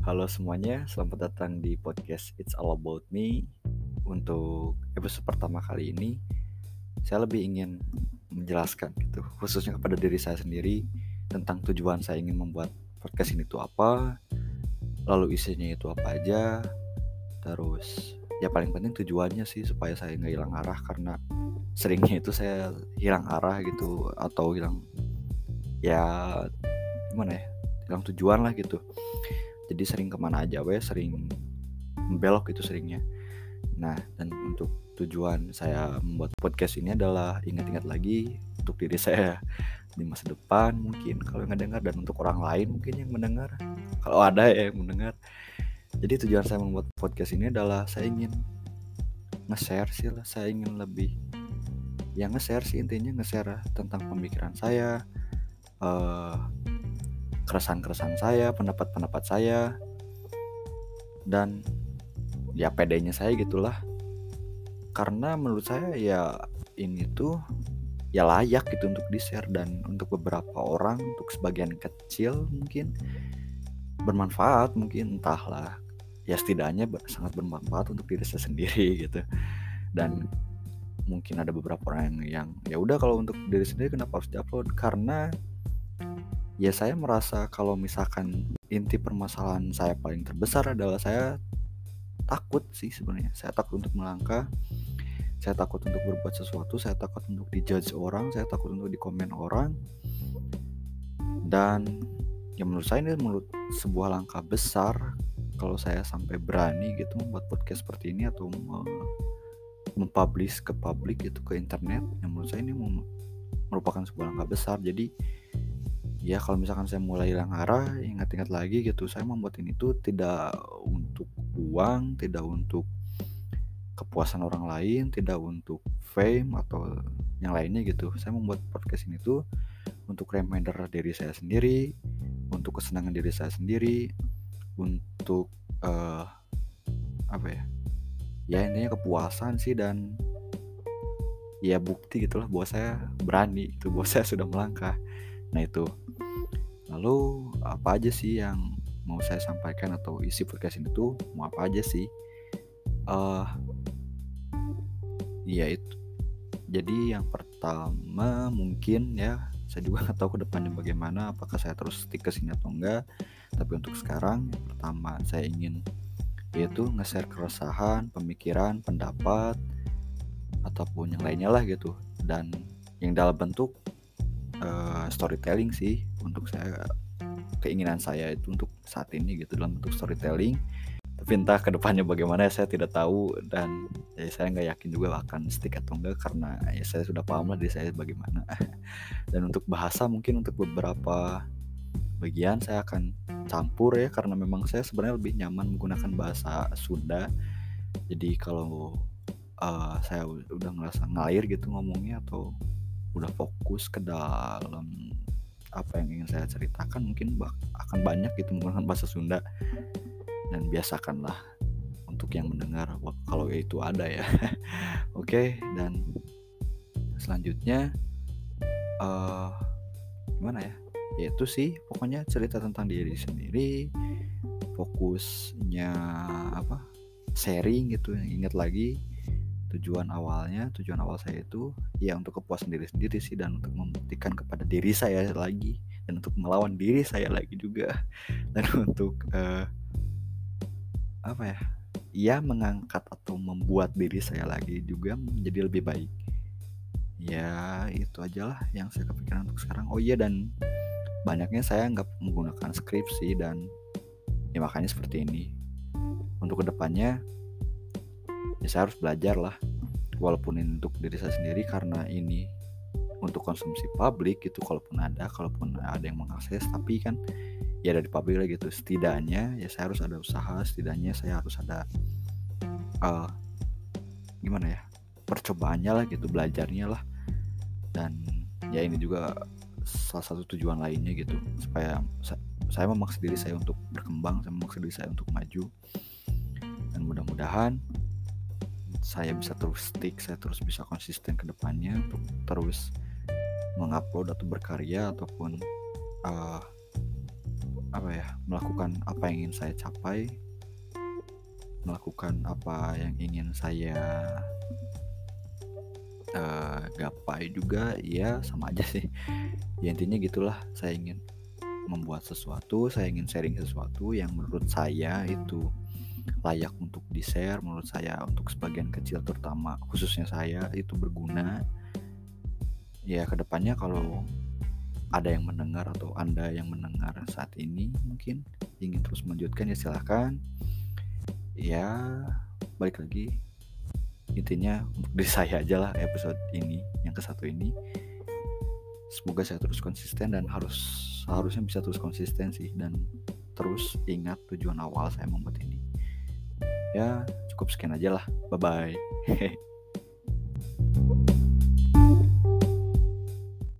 Halo semuanya, selamat datang di podcast It's All About Me. Untuk episode pertama kali ini, saya lebih ingin menjelaskan gitu, khususnya kepada diri saya sendiri tentang tujuan saya ingin membuat podcast ini itu apa, lalu isinya itu apa aja, terus ya paling penting tujuannya sih supaya saya nggak hilang arah karena seringnya itu saya hilang arah gitu atau hilang ya gimana ya hilang tujuan lah gitu jadi sering ke mana aja we sering belok itu seringnya. Nah dan untuk tujuan saya membuat podcast ini adalah ingat-ingat lagi untuk diri saya di masa depan mungkin kalau nggak dengar dan untuk orang lain mungkin yang mendengar. Kalau ada ya yang mendengar. Jadi tujuan saya membuat podcast ini adalah saya ingin nge-share sih lah. Saya ingin lebih yang nge-share sih intinya nge-share tentang pemikiran saya uh, keresahan-keresahan saya, pendapat-pendapat saya, dan ya pedenya saya gitulah. Karena menurut saya ya ini tuh ya layak gitu untuk di-share dan untuk beberapa orang, untuk sebagian kecil mungkin bermanfaat mungkin entahlah. Ya setidaknya sangat bermanfaat untuk diri saya sendiri gitu. Dan mungkin ada beberapa orang yang ya udah kalau untuk diri sendiri kenapa harus diupload? Karena ya saya merasa kalau misalkan inti permasalahan saya paling terbesar adalah saya takut sih sebenarnya. Saya takut untuk melangkah saya takut untuk berbuat sesuatu saya takut untuk dijudge orang saya takut untuk dikomen orang. Dan ya menurut saya ini menurut sebuah langkah besar kalau saya sampai berani gitu membuat podcast seperti ini atau mempublish ke publik gitu ke internet yang menurut saya ini merupakan sebuah langkah besar. Jadi ya kalau misalkan saya mulai hilang arah ingat-ingat lagi gitu saya membuat ini tuh tidak untuk uang tidak untuk kepuasan orang lain tidak untuk fame atau yang lainnya gitu. Saya membuat podcast ini tuh untuk reminder diri saya sendiri untuk kesenangan diri saya sendiri untuk uh, apa ya ya intinya kepuasan sih dan ya bukti gitulah bahwa saya berani itu bahwa saya sudah melangkah. Nah itu lalu apa aja sih yang mau saya sampaikan atau isi podcast ini tuh mau apa aja sih? Uh, ya itu jadi yang pertama mungkin ya saya juga nggak tahu ke depannya bagaimana apakah saya terus stick ke sini atau enggak tapi untuk sekarang yang pertama saya ingin yaitu nge-share keresahan pemikiran pendapat ataupun yang lainnya lah gitu. Dan yang dalam bentuk uh, storytelling sih untuk saya. Keinginan saya itu untuk saat ini gitu dalam bentuk storytelling. Tapi entah ke depannya bagaimana saya tidak tahu. Dan ya, saya nggak yakin juga akan stick atau enggak karena ya saya sudah paham lah di saya bagaimana. Dan untuk bahasa mungkin untuk beberapa bagian saya akan campur ya karena memang saya sebenarnya lebih nyaman menggunakan bahasa Sunda. Jadi kalau uh, saya udah ngerasa ngalir gitu ngomongnya atau udah fokus ke dalam apa yang ingin saya ceritakan mungkin akan banyak gitu menggunakan bahasa Sunda. Dan biasakanlah untuk yang mendengar kalau itu ada ya. Oke okay, dan selanjutnya uh, gimana ya? Yaitu sih pokoknya cerita tentang diri sendiri fokusnya apa? Sharing gitu ingat lagi tujuan awalnya tujuan awal saya itu ya untuk kepuasan diri sendiri sih dan untuk membuktikan kepada diri saya lagi dan untuk melawan diri saya lagi juga. Dan untuk uh, apa ya ya mengangkat atau membuat diri saya lagi juga menjadi lebih baik. Ya itu aja lah yang saya kepikiran untuk sekarang. Oh iya dan banyaknya saya nggak menggunakan skripsi dan ya makanya seperti ini. Untuk ke depannya ya saya harus belajar lah. Walaupun ini untuk diri saya sendiri karena ini untuk konsumsi publik gitu kalaupun ada kalaupun ada yang mengakses tapi kan ya dari publik lah gitu. Setidaknya ya saya harus ada usaha setidaknya saya harus ada uh, gimana ya percobaannya lah gitu belajarnya lah. Dan ya ini juga salah satu tujuan lainnya gitu supaya saya memaksa diri saya untuk berkembang saya memaksa diri saya untuk maju. Dan mudah-mudahan saya bisa terus stick saya terus bisa konsisten ke depannya untuk terus mengupload atau berkarya ataupun uh, apa ya melakukan apa yang ingin saya capai melakukan apa yang ingin saya uh, gapai juga ya sama aja sih. Ya intinya gitulah saya ingin membuat sesuatu saya ingin sharing sesuatu yang menurut saya itu layak untuk di share menurut saya untuk sebagian kecil terutama khususnya saya itu berguna. Ya ke depannya kalau ada yang mendengar atau Anda yang mendengar saat ini mungkin ingin terus melanjutkan ya silahkan. Ya balik lagi. Intinya untuk diri saya aja lah episode ini yang ke satu ini. Semoga saya terus konsisten dan harus harusnya bisa terus konsisten sih dan terus ingat tujuan awal saya membuat ini ya cukup sekian aja lah. Bye bye